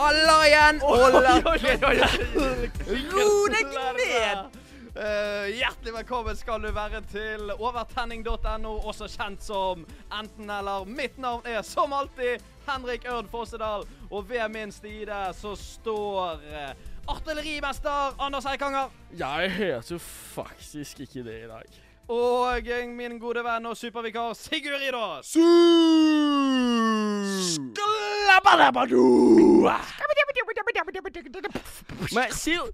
Halla igjen! Ola. Ro deg ned! Uh, hjertelig velkommen skal du være til overtenning.no, også kjent som enten-eller. Mitt navn er som alltid Henrik Ørn Fossedal, og ved min side så står eh, artillerimester Anders Eikanger. Jeg heter faktisk ikke det i dag. Og min gode venn og supervikar Sigurd Idås. Men Sil,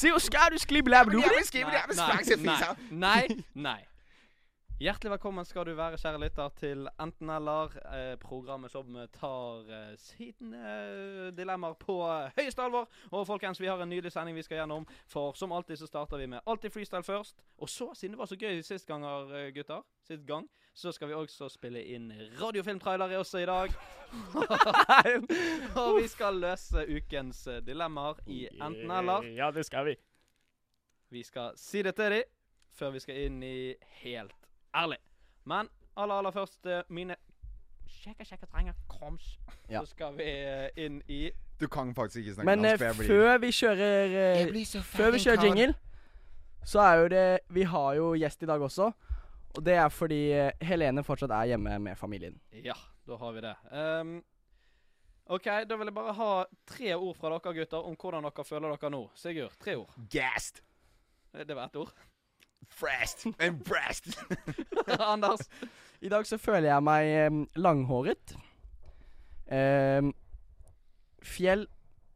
Sil, skal du sklibbelabbedu? Nei, nei, nei. Hjertelig velkommen skal du være, kjære lytter, til Enten-eller, eh, programmet som tar eh, sine eh, dilemmaer på høyeste alvor. Og folkens, vi har en nydelig sending vi skal gjennom. For som alltid så starter vi med alltid freestyle først. Og så, siden det var så gøy sist ganger, eh, gutter, sist gang, så skal vi også spille inn radiofilmtrailere også i dag. og vi skal løse ukens eh, dilemmaer i Enten-eller. Ja, det skal vi. Vi skal si det til dem før vi skal inn i helt ærlig. Men aller, aller først eh, mine kjekke, kjekke trenger kroms. Ja. Så skal vi eh, inn i Du kan faktisk ikke snakke Men eh, dansk. for før vi kjører eh, Før vi kjører jingle, så er jo det Vi har jo gjest i dag også. Og det er fordi eh, Helene fortsatt er hjemme med familien. Ja, da har vi det. Um, OK, da vil jeg bare ha tre ord fra dere gutter om hvordan dere føler dere nå. Sigurd, tre ord. Gassed. Eh, Det var ett ord. Frest. Impressed. Anders. I dag så føler jeg meg langhåret. Um, fjell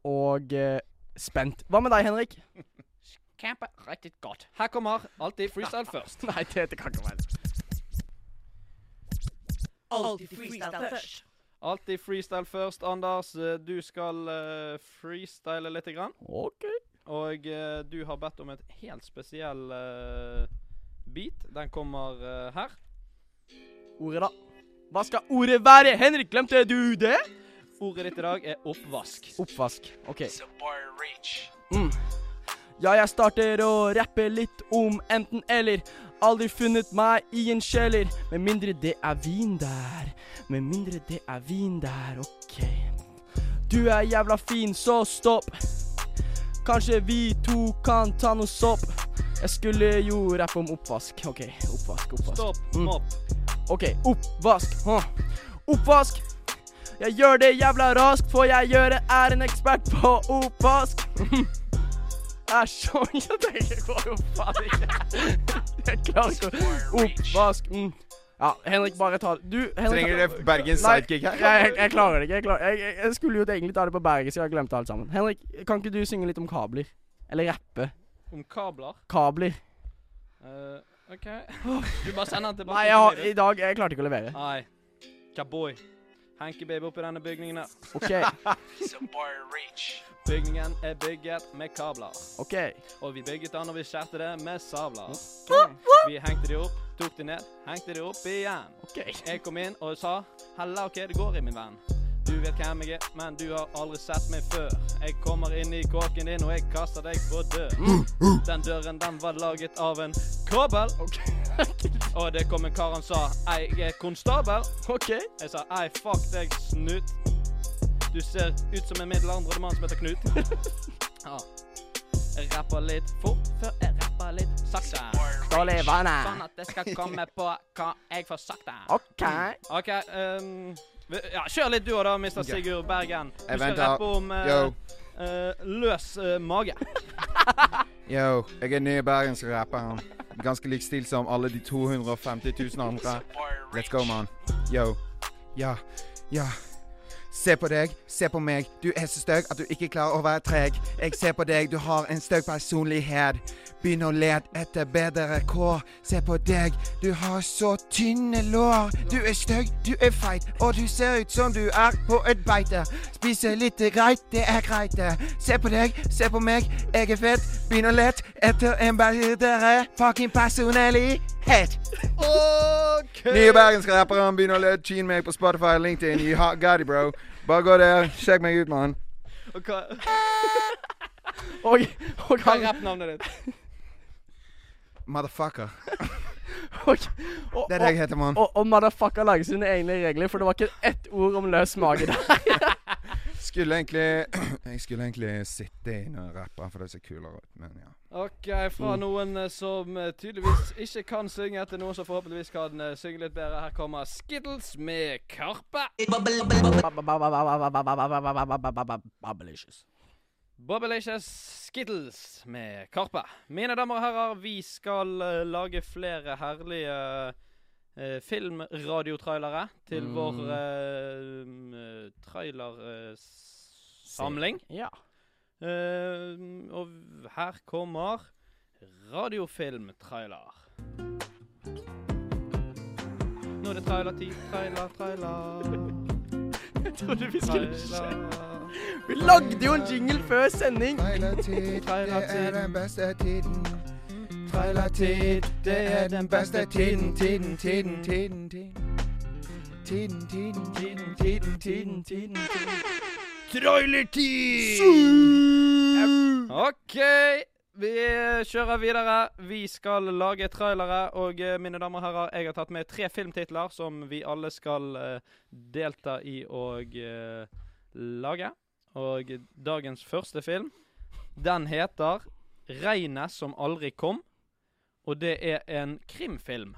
og uh, spent. Hva med deg, Henrik? Camper riktig godt. Her kommer alltid freestyle først. Nei, det, det kan ikke være Alltid freestyle først. Alltid freestyle først. Anders, eh, du skal uh, freestyle lite grann. OK. Og eh, du har bedt om et helt spesiell eh, beat. Den kommer eh, her. Ordet, da. Hva skal ordet være? Henrik, glemte du det? Ordet ditt i dag er oppvask. Oppvask. OK. Mm. Ja, jeg starter å rappe litt om enten-eller. Aldri funnet meg i en kjeller. Med mindre det er vin der. Med mindre det er vin der, OK. Du er jævla fin, så stopp. Kanskje vi to kan ta noe sopp. Jeg skulle jo rappe om oppvask. OK, oppvask, oppvask. Stopp. Mm. opp. OK, oppvask. Huh. Oppvask. Jeg gjør det jævla raskt, for jeg gjør det er en ekspert på oppvask. Æsj. jeg tenker på ikke. Jeg klarer ikke å Oppvask. Mm. Ja, Henrik, bare ta det. Du, Henrik Trenger det Bergens sidekick her? Jeg, jeg, jeg klarer det ikke. Jeg, klarer, jeg, jeg, skulle jo egentlig ta det på berget, så jeg har glemt alt sammen. Henrik, kan ikke du synge litt om kabler? Eller rappe? Om kabler. Kabler. Uh, OK. Du bare sender den tilbake. Nei, jeg har, i dag Jeg klarte ikke å levere. Nei. Cowboy. Henke-baby oppi denne bygningen her. OK. Bygningen er bygget med kabler. OK. Og vi bygget den og vi skjærte det med sabler. Vi hengte de opp, tok de ned, hengte de opp igjen. Okay. Jeg kom inn og sa hella, OK, det går i, min venn. Du vet hvem jeg er, men du har aldri sett meg før. Jeg kommer inn i kåken din, og jeg kaster deg på dør. Den døren, den var laget av en kabel. Og det kom en kar han sa Jeg er konstabel. OK. Jeg sa ei, fuck deg, snut. Du ser ut som en middelaldrende mann som heter Knut. ja. Rapper litt fort før jeg rapper litt sakte. Dårlig vane. Sånn at det skal komme på hva jeg får sagt. OK. OK. um, ja, kjør litt du òg, da, Mr. Sigurd Bergen. Du Jeg skal venter. rappe om uh, Yo, eh, løs uh, mage. yo. Jeg er ny bergenske rapperen. Ganske lik stil som alle de 250 000 andre. Let's go, man. Yo. Ja. Ja. Se på deg, se på meg. Du er så støg at du ikke klarer å være treg. Jeg ser på deg, du har en støg personlighet. Begynn å lete etter bedre kår. Se på deg, du har så tynne lår. Du er støg, du er feit, og du ser ut som du er på et beite. Spise litt greit, det er greit. Se på deg, se på meg, jeg er fett. Begynn å lete etter en bedre fucking personlighet. Okay. Nye bergenske rappere begynner å lede Tune meg på Spotify og LinkedIn. You hot goddy, bro. Bare gå der. Sjekk meg ut, mann. Og hva, Og, og hva er rappnavnet ditt? Motherfucker. og, og, Det er det jeg heter, mann. og, og motherfucker lager sine egne regler, for det var ikke ett ord om løs mage der. skulle egentlig Jeg skulle egentlig sitte inne og rappe, for det ser kulere ut, men ja. OK, fra Mm. noen eh, som eh, tydeligvis ikke kan synge, til noen som forhåpentligvis kan eh, synge litt bedre. Her kommer Skittles med Karpe. Bobbelicious Skittles med Karpe. Mine damer og herrer, vi skal lage flere herlige uh, filmradiotrailere til Mm. vår uh, trailersamling. Ja. Eh, og her kommer radiofilmtrailer. Nå er det trailertid. Trailer, trailer. Jeg trodde vi skulle Trailer. Vi lagde jo en jingle før sending. Trailertid, det er den beste tiden. Trailertid, det er den beste tiden, tiden, tiden, tiden, tiden. Tiden, tiden, tiden, tiden, tiden, tiden. OK, vi kjører videre. Vi skal lage trailere. Og eh, mine damer og herrer, jeg har tatt med tre filmtitler som vi alle skal eh, delta i og eh, lage. Og dagens første film, den heter 'Regnet som aldri kom'. Og det er en krimfilm.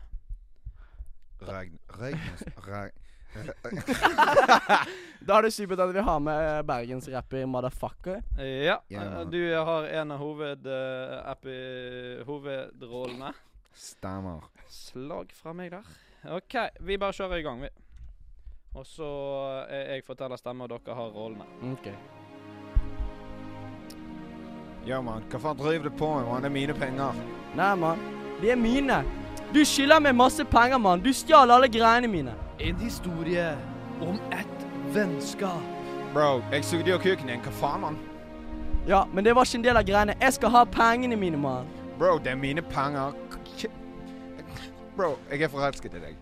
Regn, regnes, reg... Da er det supert at vi har med bergensrapper Motherfucker. Ja, Ja. eh, du har en av hoved, uh, hovedrollene. Stemmer. Slag fra meg der. OK, vi bare kjører i gang, vi. Og så er jeg forteller stemme, og dere har rollene. Ok. Ja, mann. Hva faen driver du på med, mann? Det er mine penger. Nei, mann. De er mine. Du skylder meg masse penger, mann. Du stjal alle greiene mine. En historie om et vennskap. Bro, jeg sugde jo kuken din. Hva faen, mann? Ja, men det var ikke en del av greiene. Jeg skal ha pengene mine, mann. Bro, det er mine penger. Bro, jeg er forelsket i deg.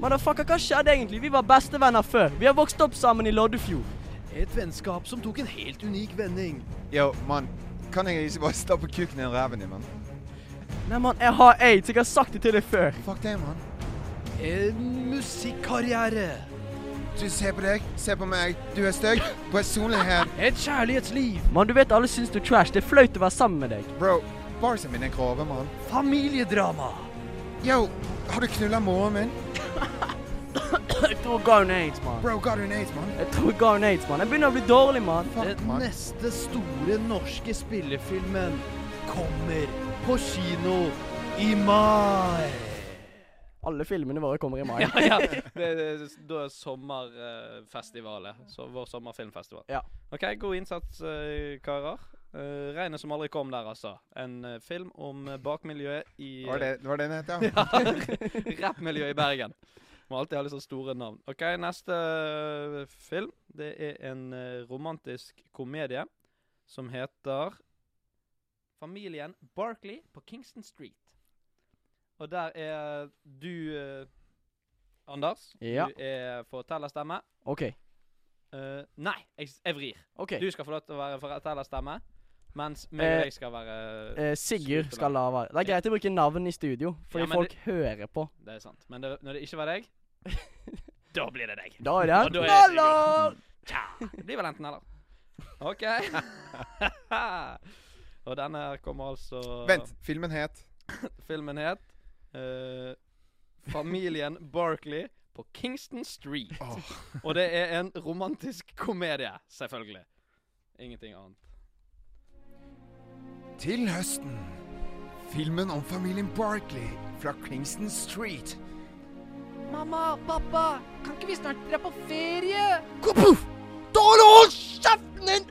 Motherfucker, hva skjedde egentlig? Vi var bestevenner før. Vi har vokst opp sammen i Loddefjord. Et vennskap som tok en helt unik vending. Yo, mann. Kan jeg ikke bare stappe kuken i ræven din, mann? Nei, mann, jeg har aids. Jeg har sagt det til deg før. Fuck det, mann. En musikkarriere. Du, ser på deg. Se på meg. Du er stygg. Personlighet. Et kjærlighetsliv. Mann, du vet alle syns du er trash. Det er flaut å være sammen med deg. Bro, barsen min er grove, mann. Familiedrama. Yo, har du knulla moren min? Jeg tror ga henne aids, mann. Bro, ga du en aids, mann? Jeg tror ga henne aids, mann. Jeg begynner å bli dårlig, mann. Den man. neste store norske spillefilmen kommer på kino i mai. Alle filmene våre kommer i mai. Ja, ja. Det, det, da er sommerfestivalet. Så vår sommerfilmfestival. Ja. OK, god innsats, eh, karer. Uh, Regnet som aldri kom der, altså. En uh, film om uh, bakmiljøet i Var det, var det den het, ja? Ja. Rappmiljøet i Bergen. Må alltid ha litt så store navn. OK, neste uh, film. Det er en eh, romantisk komedie som heter Familien Barkley på Kingston Street. Og der er du eh, Anders. Ja. Du er fortellerstemme. OK. Eh, nei, jeg, jeg vrir. ok. Du skal få lov til å være fortellerstemme, mens meg og Eh, deg skal være Eh, Sigurd skal la være. Det er greit å bruke navn i studio, fordi Ja, men folk hører på. Det er sant. Men det, når det ikke var deg, da blir det deg. Da er det Og da er det! Tja, det blir vel enten eller. OK. og denne kommer altså Vent, filmen het Filmen het eh, 'Familien Barkley på Kingston Street'. Oh. Og det er en romantisk komedie, selvfølgelig. Ingenting annet. Til høsten. Filmen om familien Barkley fra Kingston Street. Mamma, pappa, kan ikke vi snart dra på ferie? Kapuff! Dårlig, hold kjeften din!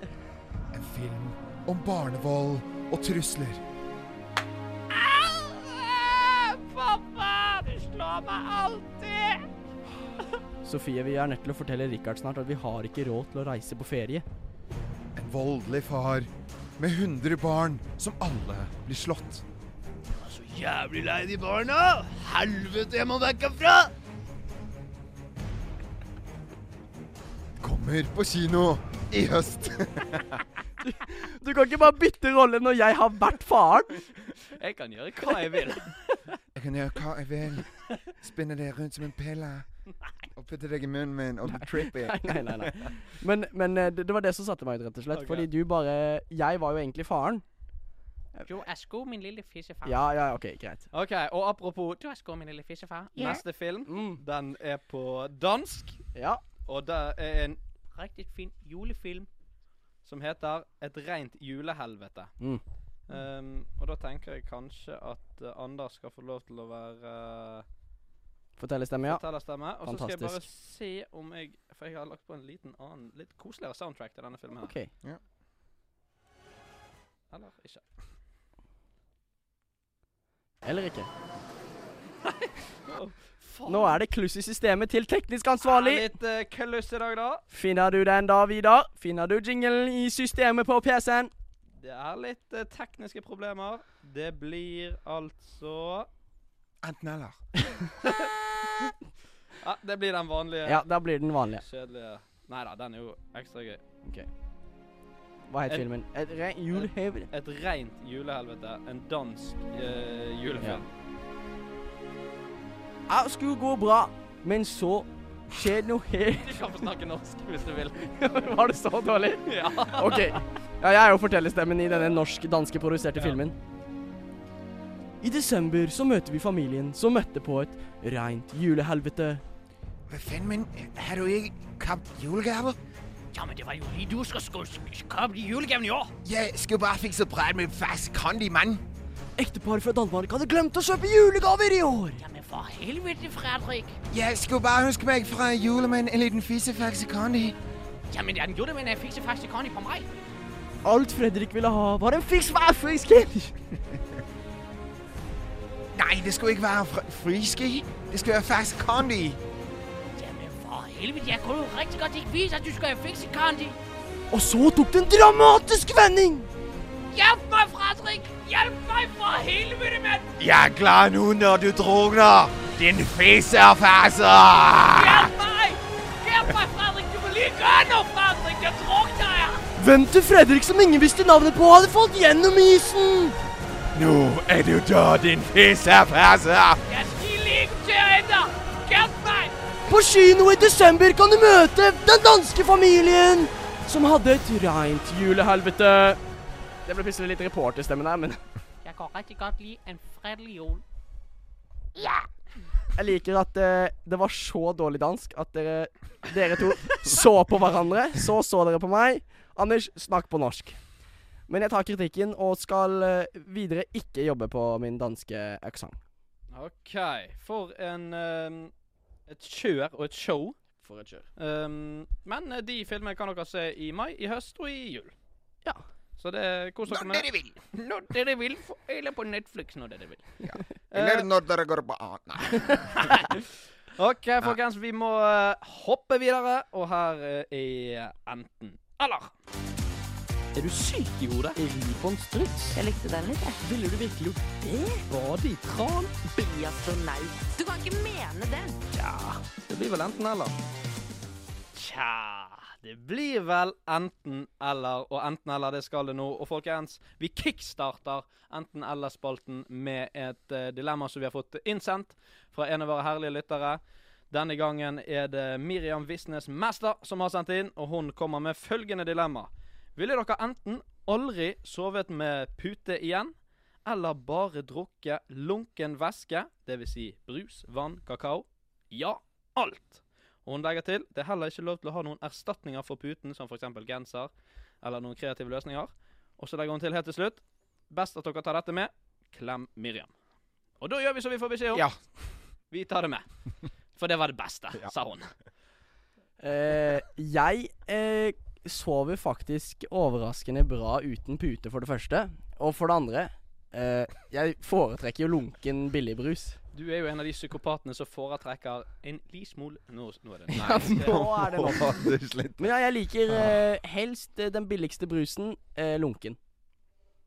En film om barnevold og trusler. Du slår meg alltid! Sofie, vi er nødt til å fortelle Richard snart at vi har ikke råd til å reise på ferie. En voldelig far med 100 barn som alle blir slått. Så jævlig lei de barna! Helvete, jeg må vekk herfra! Kommer på kino i høst. Du kan ikke bare bytte rolle når jeg har vært faren. Jeg kan gjøre hva jeg vil. Jeg kan gjøre hva jeg vil. Spinne det rundt som en pille. Og putte deg i munnen min og trippe. Nei, nei, nei. nei. Men, men eh, det, det var det som satte meg ut, rett og slett. Okay. Fordi du bare Jeg var jo egentlig faren. Du Esko, sko, min lille fisefar. Ja, ja, OK, greit. OK, og apropos Du Esko, sko, min lille fissefar. neste film. Mm. Den er på dansk, Ja. og det er en Riktig fin julefilm. som heter Et reint julehelvete. Mm. Um, og da tenker jeg kanskje at uh, Anders skal få lov til å være uh, Fortellerstemme, ja. fortellerstemme. Og så skal jeg bare se om jeg For jeg har lagt på en liten annen, litt koseligere soundtrack til denne filmen. her. OK. Eller ikke. Eller ikke. oh, Nå er det kluss i systemet til teknisk ansvarlig. Er Litt uh, kluss i dag, da. Finner du den da, Vidar? Finner du jinglen i systemet på PC-en? Det er litt eh, tekniske problemer. Det blir altså Enten eller. Ja, det blir den vanlige Ja, da blir den vanlige. kjedelige Nei da, den er jo ekstra gøy. Hva het En- filmen? Et rent julehelvete. Et rent julehelvete. En dansk eh, julefilm. Alt skulle gå bra, men så skjedde noe helt Du kan få snakke norsk hvis du vil. Var det så dårlig? ja. OK. Ja, jeg er jo fortellerstemmen i denne norsk-danske produserte Ja. filmen. I desember så møter vi familien som møtte på et reint julehelvete. Hva faen, men har du ikke kjøpt julegaver? Ja, men det var jo lige du skal skulle kjøpe julegaven i år. Jeg skulle bare fikse bræt med fast kondi, mann. Ekteparet fra Danmark hadde glemt å kjøpe julegaver i år. Jamen for helvete, Fredrik. Jeg skulle bare huske meg fra julemann en liten fisefakse kondi. Jamen, er den julemand, jeg fikser faktisk Conny på meg. Alt Fredrik ville ha, var en fiks hver Nei, det skulle ikke være fr- friski. Det skulle være fast kondi. Jamen for helvete, jeg kunne jo rigtig godt ikke vise, at du skulle have fikse Conny. Og så tok det en dramatisk vending. Hjælp meg, Fredrik! Hjelp meg for helvete, mand! Jeg er klar nå når du drukner. Din fisefakser. Hjelp meg! Hjelp meg, Fredrik! Du må like noget, Fredrik! Jeg drukner jeg! Hvem til Fredrik som ingen visste navnet på, hadde falt gjennom isen. Nå er du død, din fisefakser. Jeg skal lige til ændre! Hjælp mig! På kino i desember kan du møte den danske familien som hadde et reint julehelvete. Det ble plutselig litt reporterstemme der, men Jeg kan rigtig godt lide en fredelig jord. Ja! jeg liker at uh, det var så dårlig dansk at dere, dere to så på hverandre. Så så dere på meg. Anders, snakk på norsk. Men jeg tar kritikken og skal uh, videre ikke jobbe på min danske aksent. OK. For en um, Et kjør og et show. For et kjør. Um, men de filmene kan dere se i mai, i høst og i jul. Ja. Så det kos dere Når dere vil. Når dere vil, eller på Netflix når dere vil. Eller Eh, når dere går på ah, Nei. OK, folkens. Vi må eh, hoppe videre, og her eh, er enten eller. Er du syk i hodet? Ribbonstruts? Jeg likte den litt, jeg. Ville du virkelig gjort det? Bade i tran? Bli astronaut. Du kan ikke mene det. Tja, det blir vel enten eller. Tja, det blir vel enten eller, og enten eller det skal det nå. Og folkens, vi kickstarter enten eller-spalten med et uh, dilemma som vi har fått innsendt fra en av våre herlige lyttere. Denne gangen er det Miriam Visnes Mester som har sendt inn, og hun kommer med følgende dilemma. Ville dere enten aldri sovet med pute igjen, eller bare drukket lunken væske, dvs. Si brus, vann, kakao? Ja, alt. Og hun legger til det er heller ikke lov til å ha noen erstatninger for puten, som f.eks. genser eller noen kreative løsninger. Og så legger hun til helt til slutt best at dere tar dette med. Klem Miriam. Og da gjør vi som vi får beskjed om. Ja. Vi tar det med. For det var det beste, Ja. sa hun. Eh, jeg eh, sover faktisk overraskende bra uten pute, for det første. Og for det andre eh, Jeg foretrekker jo lunken billigbrus. Du er jo en av de psykopatene som foretrekker en lismol Nå, nå er det Ja, nå er det slutt. Men ja, jeg liker eh, helst eh, den billigste brusen eh, lunken.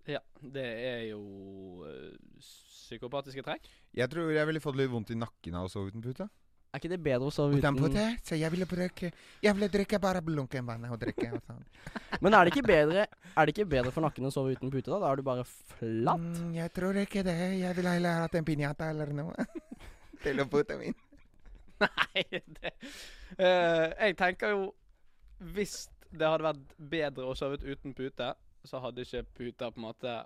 Ja, det er jo eh, psykopatiske trekk. Jeg tror jeg ville fått litt vondt i nakken av å sove uten pute. Er ikke det bedre å sove Uten uten pute, så jeg ville drikke Jeg ville drikke bare lunken vann og drikke. Og sånn. Men er det ikke bedre Er det ikke bedre for nakken å sove uten pute, da? Da er du bare flatt. Mm, jeg tror ikke det. Jeg ville heller hatt en piñata eller noe. Til å pute min. Nei, det uh, Jeg tenker jo Hvis det hadde vært bedre å sove uten pute, så hadde ikke puta på en måte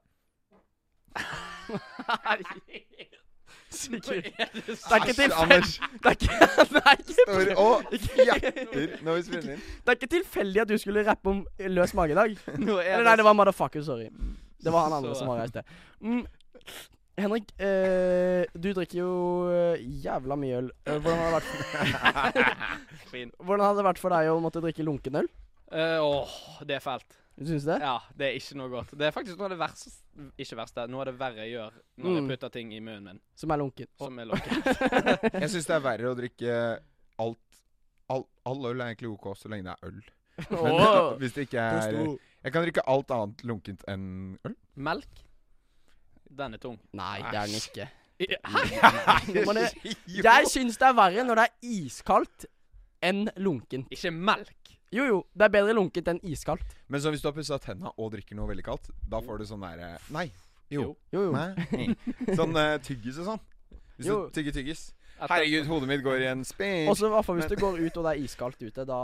Sikkert. Er det er ikke tilfeldig Det er ikke, det Står og fjatter når vi spiller inn. det er ikke tilfeldig at du skulle rappe om løs mage i dag. Er Eller nei, det var motherfucker, sorry. Det var han andre som var reist det. Mm. Henrik, eh, du drikker jo eh, jævla mye øl. Eh, hvordan, har det vært hvordan har det vært for deg å måtte drikke lunken øl? Eh, Åh, det er fælt. Du syns det? Ja, det er ikke noe godt. Det er faktisk noe av det verste Ikke verste, noe av det verre jeg gjør når Mm. jeg putter ting i munnen min Som er lunken. som er lunken. Jeg syns det er verre å drikke alt all, all øl er egentlig OK så lenge det er øl. Men oh. hvis det ikke er Jeg kan drikke alt annet lunkent enn øl. Melk. Den er tung. Nei, det er den ikke. Hæ? Jeg syns det er verre når det er iskaldt enn lunken. Ikke melk. Jo, jo, det er bedre lunkent enn iskaldt. Men så hvis du har pussa tenna og drikker noe veldig kaldt, da får du sånn derre Nei. Jo. Jo, jo. Nei. Sånn uh, tyggis og sånn. Hvis Jo. du tygger tyggis. Herregud, hodet mitt går i en spinn. Også i hvert fall hvis du går ut og det er iskaldt ute, da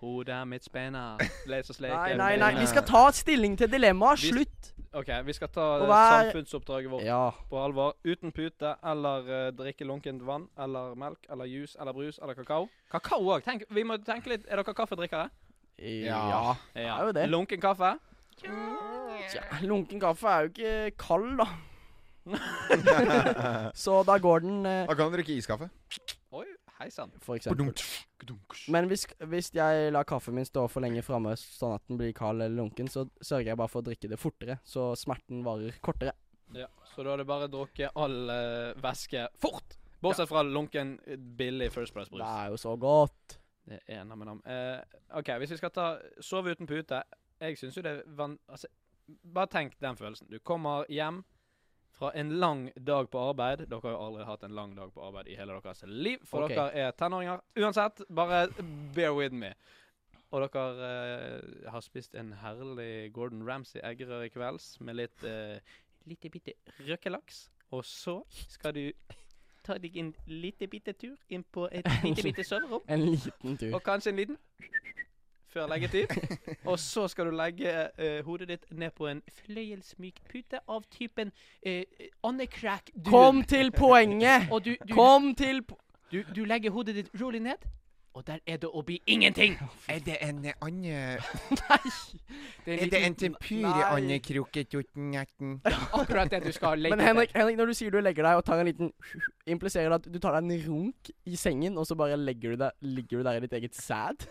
Hodet mitt spenner. Les og sleke. Nei, nei, nei. Vi skal ta stilling til dilemmaet. Slutt. OK, vi skal ta eh, samfunnsoppdraget vårt Ja. på alvor. Uten pute eller uh, drikke lunkent vann eller melk eller juice eller brus eller kakao. Kakao òg. Vi må tenke litt Er dere kaffedrikkere? Ja. Ja. er jo det. Lunken kaffe? Ja, lunken kaffe er jo ikke kald, da. Så da går den uh, Da kan du drikke iskaffe. Hei sann. for eksempel. Men hvis, hvis jeg lar kaffen min stå for lenge framme sånn at den blir kald eller lunken, så sørger jeg bare for å drikke det fortere, så smerten varer kortere. Ja, så da har du bare drukket all uh, væske fort. Bortsett fra lunken, eh, billig First Det Price-brus. er jo så godt. Det er nam nam. Uh, OK, hvis vi skal ta sove uten pute Jeg syns jo det er van... Altså, bare tenk den følelsen. Du kommer hjem fra en lang dag på arbeid. Dere har jo aldri hatt en lang dag på arbeid i hele deres liv, for okay. dere er tenåringer. Uansett, bare bear with me. Og dere eh, har spist en herlig Gordon Ramsay-eggerøre i kvelds med litt uh, lite bitte røkelaks. Og så skal du ta deg en lite bitte tur inn på et lite bitte soverom. En liten tur. Og kanskje en liten før leggetid. Og så skal du legge eh, hodet ditt ned på en fløyelsmyk pute av typen uh, andecrack. Kom til poenget! Og du, du, Kom til po du, du legger hodet ditt rolig ned, og der er det å bli ingenting. Er det en ande Nei! Det Er det en tempur i Nei. akkurat det du skal legge Men Henrik, Henrik, når du sier du legger deg og tar en liten Impliserer det at du tar deg en runk i sengen, og så bare legger du deg, ligger du der i ditt eget sæd?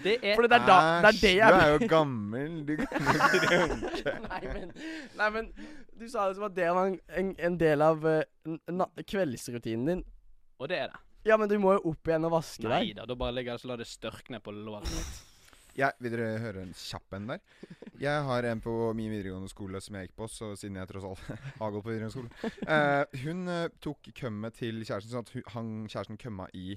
Det er Fordi det er da Det er det jeg Du er jo gammel. Du kan jo ikke runke. Nei, men, nei, men du sa det som at det var en, en, en del av uh, kveldsrutinen din. Og det er det. Ja, men du må jo opp igjen og vaske Nei deg. da, da bare ligger det så la det størkne på låret mitt. Ja, vil dere høre en kjapp en der? Jeg har en på min videregående skole som jeg gikk på, så siden jeg tross alt har gått på videregående skole. Uh, hun uh, tok kømmet til kjæresten, sånn at hun, han, kjæresten kømma i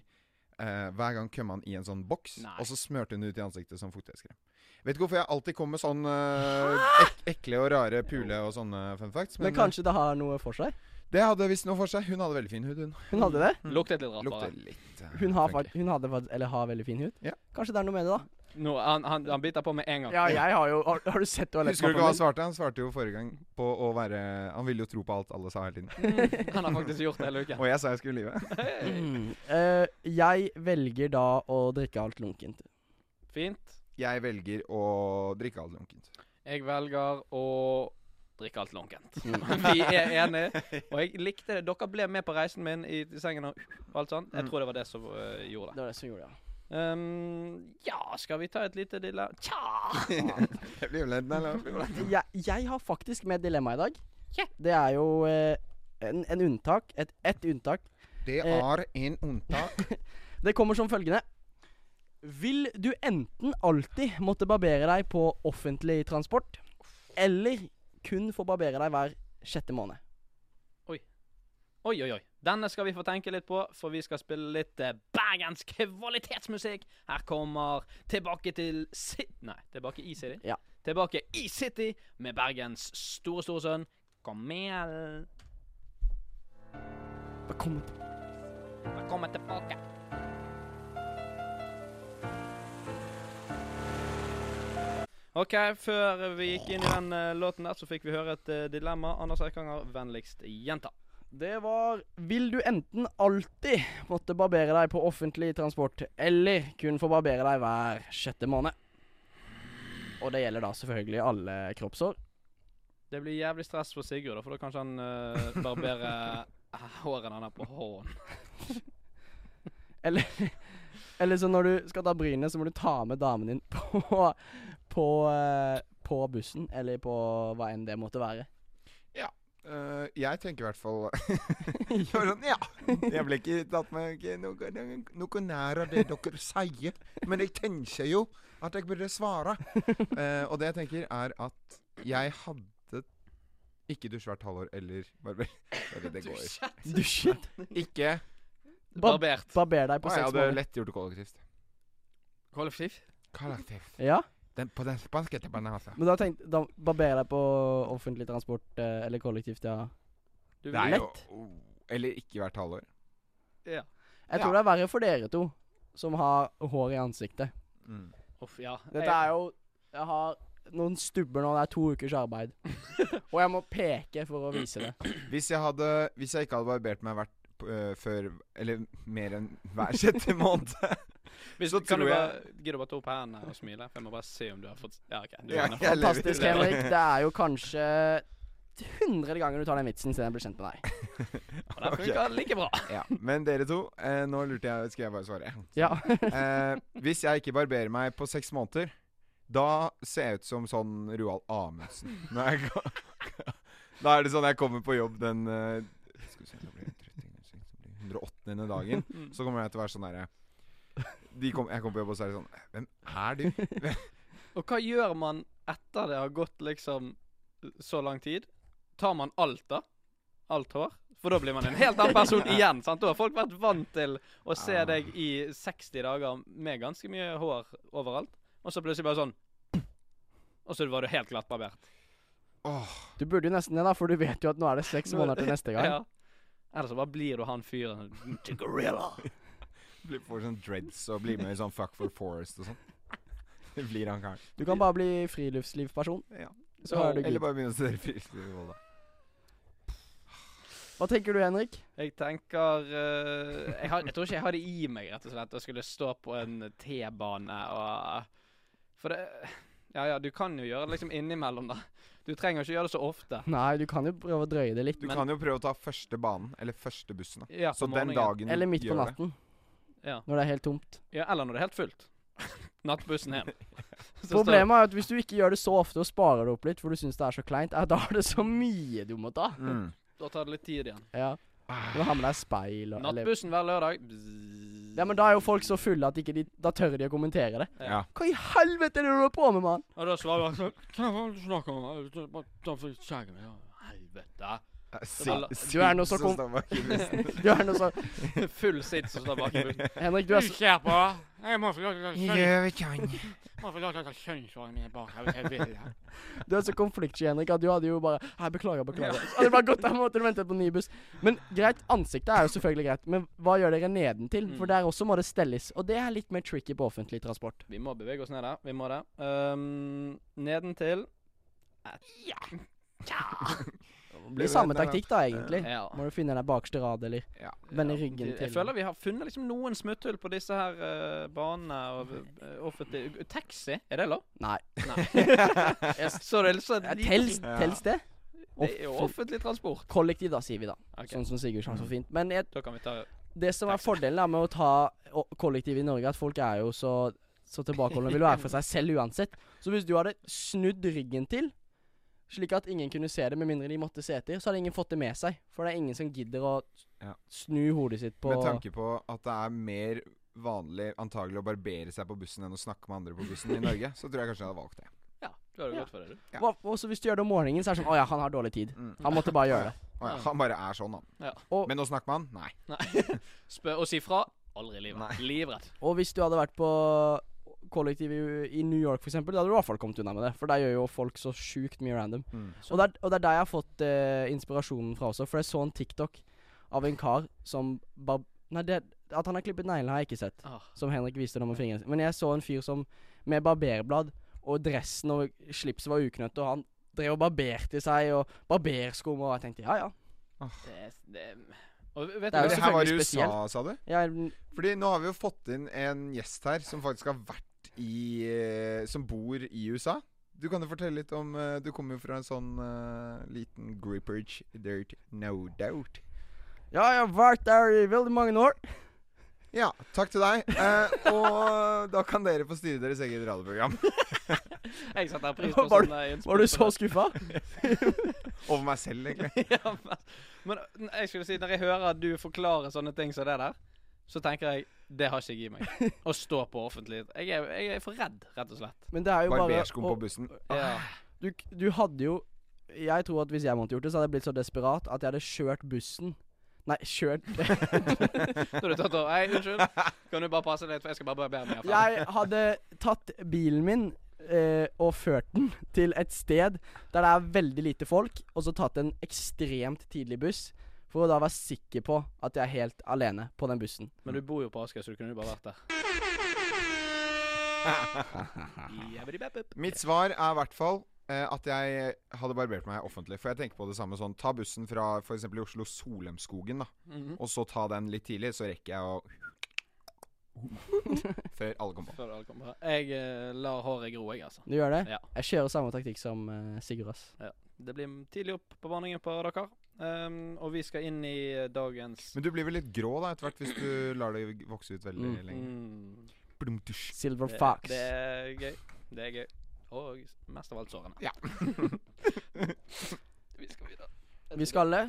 eh, Hver gang kom han i en sånn boks, Nei. og så smurte hun ut i ansiktet som fuktighetskrem. Vet ikke hvorfor jeg alltid kommer med sånn eh, ek ekle og rare pule og sånne fun facts. Men men kanskje det har noe for seg? det hadde visst noe for seg. Hun hadde veldig fin hud, hun. Hun hadde det? Luktet litt rart, bare. litt uh, Hun har, hun hadde Eller har veldig fin hud? Ja. Kanskje det er noe med det, da? Nå, han, han, han biter på med en gang. Ja, jeg har jo Har, har du sett Husker du ikke hva han svarte? Han svarte jo forrige gang på å være Han ville jo tro på alt alle sa hele tiden. Han har faktisk gjort det hele uken. Og jeg sa jeg skulle lyve. Mm. Eh, jeg velger da å drikke alt lunkent. Fint. Jeg velger å drikke alt lunkent. Jeg velger å drikke alt lunkent. Mm. Vi er enige. Og jeg likte det. Dere ble med på reisen min i sengen og alt sånt. Jeg Mm. tror det var det som uh, gjorde det. Det var det som gjorde det. Um, ja, skal vi ta et lite dilemma Tja! Jeg blir jo ledd, eller? jeg, jeg har faktisk med dilemma i dag. Yeah. Det er jo eh, en, en unntak. Et, ett unntak. Det Eh. er en unntak. Det kommer som følgende. Vil du enten alltid måtte barbere deg på offentlig transport, eller kun få barbere deg hver sjette måned? Oi. Oi, oi, oi. Denne skal vi få tenke litt på, for vi skal spille litt eh, bergensk kvalitetsmusikk. Her kommer Tilbake til City Nei, Tilbake i City. Ja. Tilbake i City med Bergens store, store sønn Kamel. Velkommen. Velkommen tilbake. OK, før vi gikk inn i den eh, låten der, så fikk vi høre et eh, dilemma. Anders Eikanger, vennligst gjenta. Det var Vil du enten alltid måtte barbere deg på offentlig transport, eller kun få barbere deg hver sjette måned? Og det gjelder da selvfølgelig alle kroppshår. Det blir jævlig stress for Sigurd, for da kanskje han uh, hårene han har på hånden. Eller, eller så når du skal ta brynet, så må du ta med damen din på, på, eh, på bussen, eller på hva enn det måtte være. Eh, jeg tenker i hvert fall sånn, Ja. Jeg ble ikke tatt med ikke noe, noe nær av det dere sier. Men jeg tenker jo at jeg burde svare. Uh, og det jeg tenker, er at jeg hadde ikke dusj hvert halvår eller barber. Det går. Dusjet. Ikke Bar- Barbert. Barber deg på Å, Jeg hadde lett gjort det kollektivt. Kollektiv. Kollektivt. Ja, Den, på den spanske til banasa. men da tenkte da barber deg på offentlig transport eh, eller kollektivt, ja. Du Det er vil jo oh, Eller ikke hvert halvår. Ja. Jeg tror det er verre for dere to som har hår i ansiktet. Mm. Uff, ja. Dette er jo Jeg har noen stubber nå, det er to ukers arbeid. Og jeg må peke for å vise det. Hvis jeg hadde Hvis jeg ikke hadde barbert meg hvert øh, før Eller mer enn hver sjette måned Hvis, så kan du tror jeg- bare, gidde å bare ta opp hendene og smile? For jeg må bare se om du har fått Ja, OK. Du Ja, kan- Fantastisk, Henrik. Det er jo kanskje hundrede ganger du tar den vitsen siden jeg ble kjent med deg. Og den funker like bra. Ja, Men dere to, eh, nå lurte jeg Skal jeg bare svare? Ja. Eh, hvis jeg ikke barberer meg på seks måneder, da ser jeg ut som sånn Roald Amundsen. Når jeg da er det sånn jeg kommer på jobb den eh, Skal vi se, da blir det 108. dagen. Så kommer jeg til å være sånn derre de kom, Jeg kommer på jobb, og så er sånn Hvem er du? Og hva gjør man etter det har gått liksom så lang tid? Tar man alt, da? Alt hår? For da blir man en helt annen person igjen. sant? Da har folk vært vant til å se Ah. deg i 60 dager med ganske mye hår overalt, og så plutselig bare sånn Og så var du helt glattbarbert. Oh. Du burde jo nesten det, da, for du vet jo at nå er det seks måneder til neste gang. Ja. Eller så bare blir du han fyren gorilla. Får sånn dreads og blir med i sånn Fuck for Forest og sånn. Det blir han karen. Du kan bare bli friluftslivsperson. Ja. Så er du Eller good. bare begynne å studere friluftsliv. Volda. Hva tenker du, Henrik? Jeg tenker eh, jeg, har, jeg tror ikke jeg har det i meg, rett og slett, å skulle stå på en T-bane og For det Ja ja, du kan jo gjøre det liksom innimellom, da. Du trenger ikke gjøre det så ofte. Nei, du kan jo prøve å drøye det litt. Du Men- kan jo prøve å ta første banen, eller første bussen. da. Ja, Så på den morgenen. dagen du Eller midt på gjør det natten, Ja. når det er helt tomt. ja, eller når det er helt fullt. Nattbussen hjem. Problemet er at hvis du ikke gjør det så ofte og sparer det opp litt, for du syns det er så kleint, ja, da er det så mye du må ta. Mm. Da tar det litt tid igjen. Ja. Du må ha med deg speil og eller, Nattbussen hver lørdag. Bzzz. Ja, men da er jo folk så fulle at ikke de Da tør de å kommentere det. Ja. Hva i helvete er det du holder på med, mann? Ja, da svarer han sånn Hva er det du snakker om? Bare ta for skjegget mitt. Ja, Helvete. Du er noe så kom-. Du er noe så Full sitt som står bak i bussen. Henrik, du er så ser på. Jeg må få lov til å det. Du er så konfliktsky, Henrik, at du hadde jo bare Hei, beklager, beklager. Så hadde det bare gått der måtte du vente på ny buss. Men greit, ansiktet er jo selvfølgelig greit, men hva gjør dere nedentil? For Mm. der også må det stelles. Og det er litt mer tricky på offentlig transport. Vi må bevege oss ned der. Vi må det. Um, nedentil Det blir samme taktikk, da, egentlig. Ja. Må du finne den bakerste rad, eller Ja. vende ryggen til. Jeg føler vi har funnet liksom noen smutthull på disse her uh, banene og uh, offentlig Taxi, er det lov? Nei. Nei. Jeg så det så Ja, Tels, tels det? Det er jo offentlig transport. Kollektiv, da, sier vi da. Okay. Sånn som Sigurd sa så fint. Men jeg, Da kan vi ta det som er fordelen da med å ta kollektiv i Norge, at folk er jo så, så tilbakeholdne vil være for seg selv uansett. Så hvis du hadde snudd ryggen til, slik at ingen kunne se det med mindre de måtte se etter, så hadde ingen fått det med seg. For det er ingen som gidder å Ja. snu hodet sitt på Med tanke på at det er mer vanlig antagelig å barbere seg på bussen enn å snakke med andre på bussen i Norge, så tror jeg kanskje jeg hadde valgt det. Ja, du har det Ja. godt for deg, du. Ja. Og så hvis du gjør det om morgenen, så er det sånn Å ja, han har dårlig tid. Mm. Han måtte bare gjøre det. Å ja, han bare er sånn, han. Ja. Og- Men å snakke med han? Nei. Nei. Spør og si fra. Aldri i livet. Livredd. Og hvis du hadde vært på kollektiv i, i New York, eksempel, da hadde du i hvert fall kommet unna med det. For der gjør jo folk så sjukt mye random. Mm. Og det, er, og det er der jeg har fått eh, inspirasjonen fra også. For jeg så en TikTok av en kar som bar Nei, det, at han har klippet neglene, har jeg ikke sett. Ah. Som Henrik viste nå med fingrene sine. Men jeg så en fyr som med barberblad og dressen og slipset var uknøtt, og han drev og barberte seg og barberskum, og jeg tenkte ja ja. Det, det Og vet Det du Det her var i USA, spesielt. sa du? Ja, Fordi nå har vi jo fått inn en gjest her som faktisk har vært i eh, Som bor i USA. Du kan jo fortelle litt om eh, Du kommer jo fra en sånn uh, liten gripperage dirt, no doubt. ja, jeg har vært der i veldig mange år. Ja, takk til deg. Eh, og da kan dere få styre deres eget radioprogram. Jeg setter pris på Var- sånn. Var du så skuffa? Over meg selv, egentlig. ja, men, men jeg skulle si, når jeg hører at du forklarer sånne ting som det der, så tenker jeg det har ikke jeg i meg. Å stå på offentlig. Jeg er, jeg er for redd, rett og slett. Men det er jo bare Barberskum på bussen. Ja. du, du hadde jo Jeg tror at hvis jeg måtte gjort det, så hadde jeg blitt så desperat at jeg hadde kjørt bussen. Nei, kjørt Da har du tatt over. Hei, unnskyld. Kan du bare passe litt, for jeg skal bare barbere meg. Jeg hadde tatt bilen min eh, og ført den til et sted der det er veldig lite folk, og så tatt en ekstremt tidlig buss. For å da være sikker på at jeg er helt alene på den bussen. Men du bor jo på Asker, så du kunne jo bare vært der. Mitt svar er i hvert fall eh, at jeg hadde barbert meg offentlig. For jeg tenker på det samme sånn Ta bussen fra f.eks. i Oslo Solemskogen, da. Mhm. Og så ta den litt tidlig, så rekker jeg å Før alle kommer på. Før alle kommer. Jeg uh, lar håret gro, jeg, altså. Du gjør det? Ja. Jeg kjører samme taktikk som uh, Sigurd, ass. Det blir tidlig opp på vanningen på dere. Um, og vi skal inn i dagens Men du blir vel litt grå da etter hvert hvis du lar det vokse ut veldig Mm. lenge. Mm. Silver Det, Fox. det er gøy. Det er gøy. Og mest av alt sårene. Ja. vi skal videre. Vi skal det?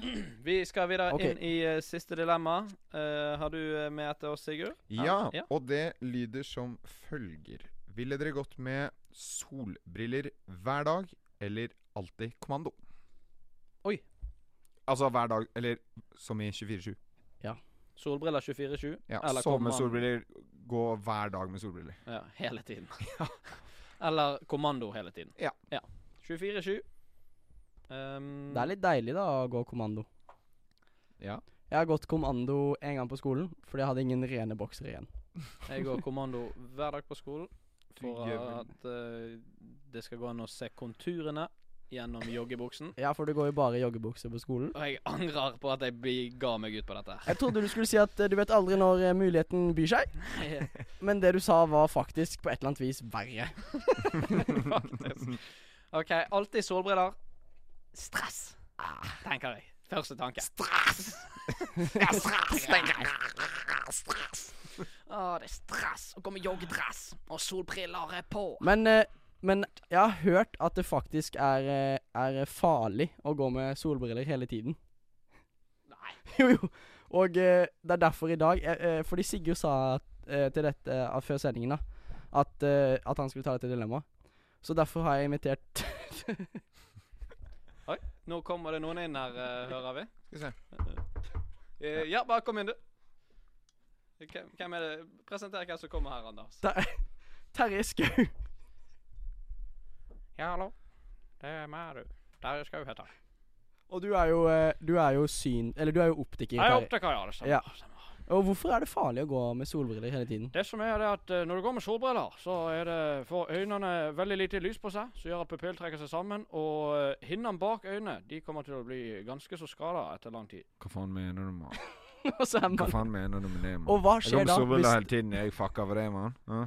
Vi skal videre okay. inn i uh, siste dilemma. Uh, har du eh, med etter oss, Sigurd? Ja, Ja. og det lyder som følger. Ville dere gått med solbriller hver dag eller alltid kommando? Oi. Altså hver dag, eller som i 24-7. Ja. Solbriller 24-7? Ja, Eller Sove med kommando. solbriller, gå hver dag med solbriller. Ja, hele tiden. ja. Eller kommando hele tiden. Ja. ja. 24-7. Um, Det er litt deilig, da, å gå kommando. Ja. Jeg har gått kommando en gang på skolen fordi jeg hadde ingen rene boksere igjen. Jeg går kommando hver dag på skolen for at uh, det skal gå an å se konturene gjennom joggebuksen. Ja, for det går jo bare i joggebukser på skolen. Og jeg angrer på at jeg ga meg ut på dette. Jeg trodde du skulle si at eh, du vet aldri når eh, muligheten byr seg, men det du sa var faktisk på et eller annet vis verre. Faktisk. OK, alltid solbriller. Stress, tenker jeg. Første tanke. Stress! ja, stress, tenker jeg. Stress. Å, det er stress å gå med joggedress og solbriller er på. Men, eh, men jeg har hørt at det faktisk er, eh, er farlig å gå med solbriller hele tiden. Nei. Jo, jo. Og eh, det er derfor i dag eh, eh, Fordi Sigurd sa eh, til dette eh, før sendingen da at, at han skulle ta dette dilemmaet. Så derfor har jeg invitert Oi, Nå kommer det noen inn her, hører vi. Skal vi se. Eh, ja, bare kom inn, du. Hvem, hvem er det? Presenter hvem som kommer her, Anders. Terje Skau. Ja, hallo. Det er meg, du. Der skal heter jeg. Og du er jo, eh, du er jo syn... Eller du er jo optiker. Jeg er Terje. opptaker, ja. Det stemmer. Ja. stemmer. Og hvorfor er det farlig å gå med solbriller hele tiden? Det som er det er at eh, når du går med solbriller, så er det får øynene veldig lite lys på seg, som gjør at pupillen trekker seg sammen, og eh, hinnene bak øynene de kommer til å bli ganske så skada etter lang tid. Hva faen mener du, mann? Og så er Hva man faen mener du med det, mann? Og hva Jeg skjer går med da? solbriller hele tiden. Jeg fucker over det, mann. Ja.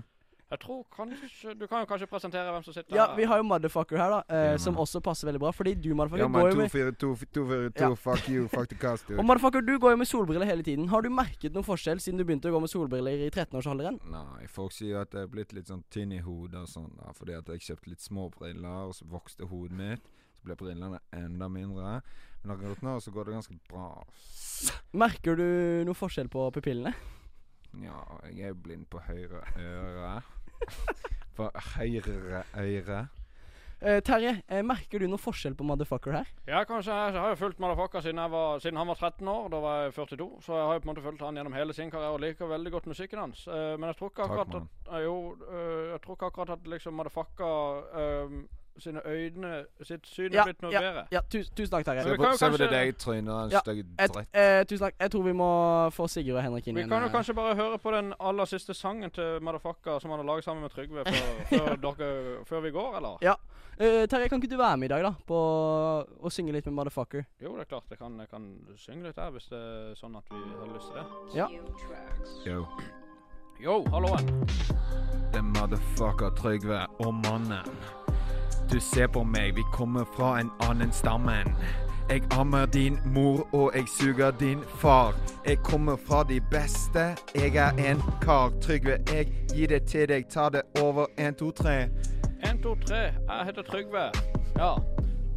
Jeg tror kanskje Du kan jo kanskje presentere hvem som sitter Ja, her. vi har jo Motherfucker her, da, eh, Ja, som også passer veldig bra. Fordi du, Motherfucker, Ja, går mann. jo med 242, Ja. fuck you, fuck the cast, dude. Og Motherfucker, du går jo med solbriller hele tiden. Har du merket noen forskjell siden du begynte å gå med solbriller i 13-årsalderen? Nei, folk sier at jeg er blitt litt sånn tynn i hodet og sånn, da, fordi at jeg kjøpte litt små briller, og så vokste hodet mitt. Så ble brillene enda mindre. Men akkurat nå så går det ganske bra. Merker du noen forskjell på pupillene? Ja, jeg er blind på høyre øre. På høyre øre. Eh, Terje, eh, merker du noen forskjell på Motherfucker her? Ja, kanskje. Jeg har jo fulgt Motherfucker siden, jeg var, siden han var 13 år. Da var jeg 42. Så jeg har jo på en måte fulgt han gjennom hele sin karriere og liker veldig godt musikken hans. Eh, men jeg tror ikke akkurat Takk, at eh, Jo, eh, jeg tror ikke akkurat at liksom Motherfucker eh, sine øyne Sitt syn er Ja, blitt noe ja, bedre. ja tusen, tusen takk, Terje. Vi Se på, se på det deg trynet, Ja, stygg dritt. eh, tusen takk. Jeg tror vi må få Sigurd og Henrik inn Vi igjen. kan jo kanskje bare høre på den aller siste sangen til Motherfucker som han har laget sammen med Trygve før, før, dere, før vi går, eller? Ja. Eh, Terje, kan ikke du være med i dag, da? På å synge litt med Motherfucker? Jo, det er klart. Jeg kan, jeg kan synge litt der hvis det er sånn at vi har lyst til det. Ja. Yo. Yo, halloen. The motherfucker Trygve og mannen. Du ser på meg, vi kommer fra en annen stammen. Jeg ammer din mor, og jeg suger din far. Jeg kommer fra de beste, jeg er en kar. Trygve, jeg gir det til deg, ta det over en, to, tre. En, to, tre. Jeg heter Trygve. Ja.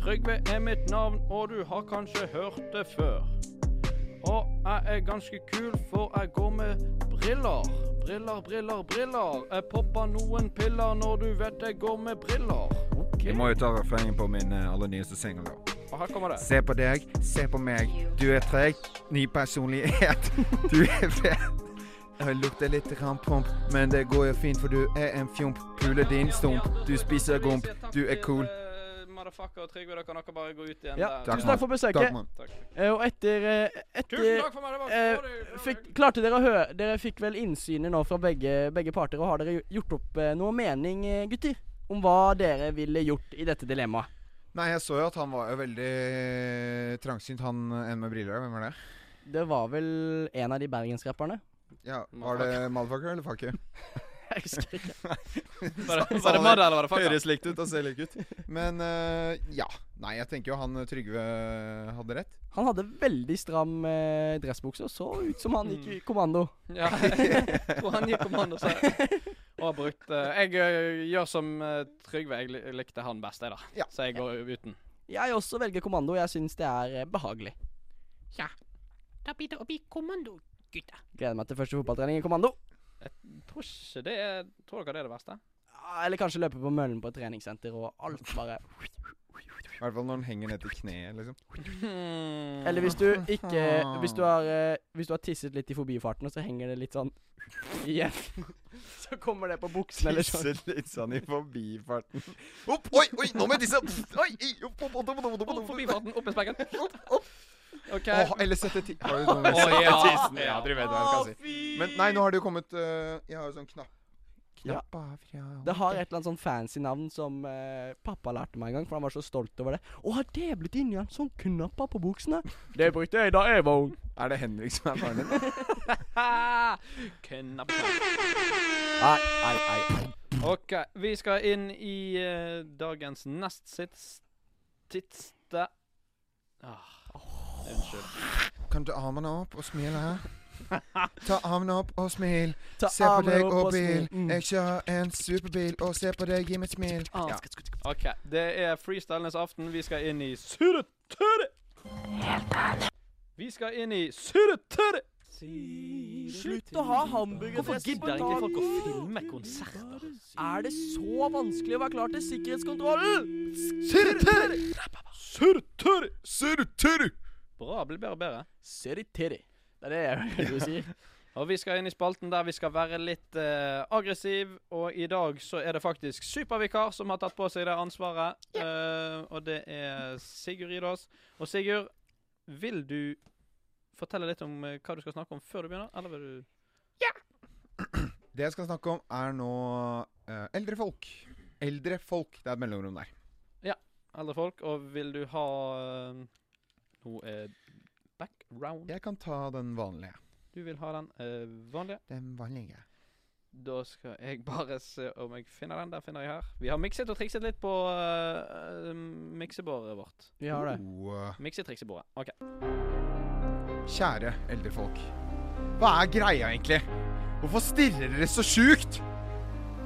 Trygve er mitt navn, og du har kanskje hørt det før. Og jeg er ganske kul, for jeg går med briller. Briller, briller, briller. Jeg popper noen piller når du vet jeg går med briller. Jeg må jo ta refrenget på min eh, aller nyeste det. Se på deg, se på meg. Du er treg, ny personlighet. Du er fet. Jeg lukter litt rampomp, men det går jo fint, for du er en fjomp. Pule din stump, du spiser gomp, du er cool. Eh, Motherfucker og Trygve, da kan dere bare gå ut igjen Ja, der. Tusen takk for besøket. Takk. Takk. Eh, og etter, etter Tusen takk for meg. Det var eh, fikk. Klarte dere å høre Dere fikk vel innsynet nå fra begge, begge parter, og har dere gjort opp noe mening, gutter? Om hva dere ville gjort i dette dilemmaet? Nei, jeg så jo at han var jo veldig trangsynt, han en med briller. Hvem var det? Det var vel en av de bergensrapperne? Ja, Var det motherfucker eller fucker? Jeg husker ikke. Var det, var det Madda eller var det Fucker? Høres likt ut og ser likt ut. Men uh, ja. Nei, jeg tenker jo han eh, Trygve hadde rett. Han hadde veldig stram eh, dressbukse og så ut som han gikk i kommando. Ja, jeg tror han gikk kommando så og brukt eh, Jeg eh, gjør som eh, Trygve. Jeg likte han best, jeg, da. Ja. Så jeg går uten. Jeg også velger kommando. Jeg syns det er behagelig. behagelig. Da blir det å bli kommando, gutta. Gleder meg til første fotballtrening i kommando. Jeg Tror ikke det er Tror dere det er det verste? Ja, Eller kanskje løpe på møllen på et treningssenter, og alt bare I hvert fall når den henger ned til kneet, liksom. Hmm. Eller hvis du ikke Hvis du har, eh, hvis du har tisset litt i forbifarten, og så henger det litt sånn igjen. så kommer det på buksen eller sånn. Tisset litt sånn i forbifarten. Opp! Oi, oi, nå må jeg tisse! Oi, i, opp, opp, opp, opp, opp, opp, Opp opp. forbifarten, opp i spekken. OK. Åh, eller sette ti... Har du noe med Å, sette ja. tissen? Ja, dere vet hva jeg skal si. Men nei, nå har det jo kommet eh, Jeg har jo sånn knapp Ja. Fra Det har et eller annet sånn fancy navn som eh, pappa lærte meg en gang, for han var så stolt over det. Å, har det blitt inn igjen? Sånn knapper på buksene? Det brukte jeg da jeg var ung. Er det Henrik som er faren din? Knapp. Ai, ai, ai. OK, vi skal inn i uh, dagens nest siste ah, Unnskyld. Kan du ta armene opp og smile her? Ta armene opp og smil. Ta Se på deg og og bil. Mm. Jeg kjører en superbil og ser på deg, gi meg et smil. Ah, Ja. OK. Det er freestylenes aften. Vi skal inn i surre-tørre. Vi skal inn i surre-tørre. Slutt å ha hamburgerdress Hvorfor gidder ikke folk å filme konserter? Er det så vanskelig å være klar til sikkerhetskontrollen? Surre-tørre! Surre-tørre! Surre-tørre! Bra. Blir bedre og bedre. Titty. Det er det jeg vil sier. Og vi skal inn i spalten der vi skal være litt eh, aggressiv. Og i dag så er det faktisk supervikar som har tatt på seg det ansvaret. Eh, og det er Sigurd Idås. Og Sigurd, vil du fortelle litt om eh, hva du skal snakke om før du begynner? Eller vil du Det jeg skal snakke om, er nå eh, eldre folk. Eldre folk. Det er et mellomrom der. eldre folk? Og vil du ha eh, noe eh, background? Jeg kan ta den vanlige. Du vil ha den uh, vanlige? Den vanlige. Da skal jeg bare se om jeg finner den. Der finner jeg her. Vi har mikset og trikset litt på uh, miksebordet vårt. Vi har det. Oh, Miksetriksebordet. OK. kjære eldre folk. Hva er greia egentlig? Hvorfor stirrer dere så sjukt?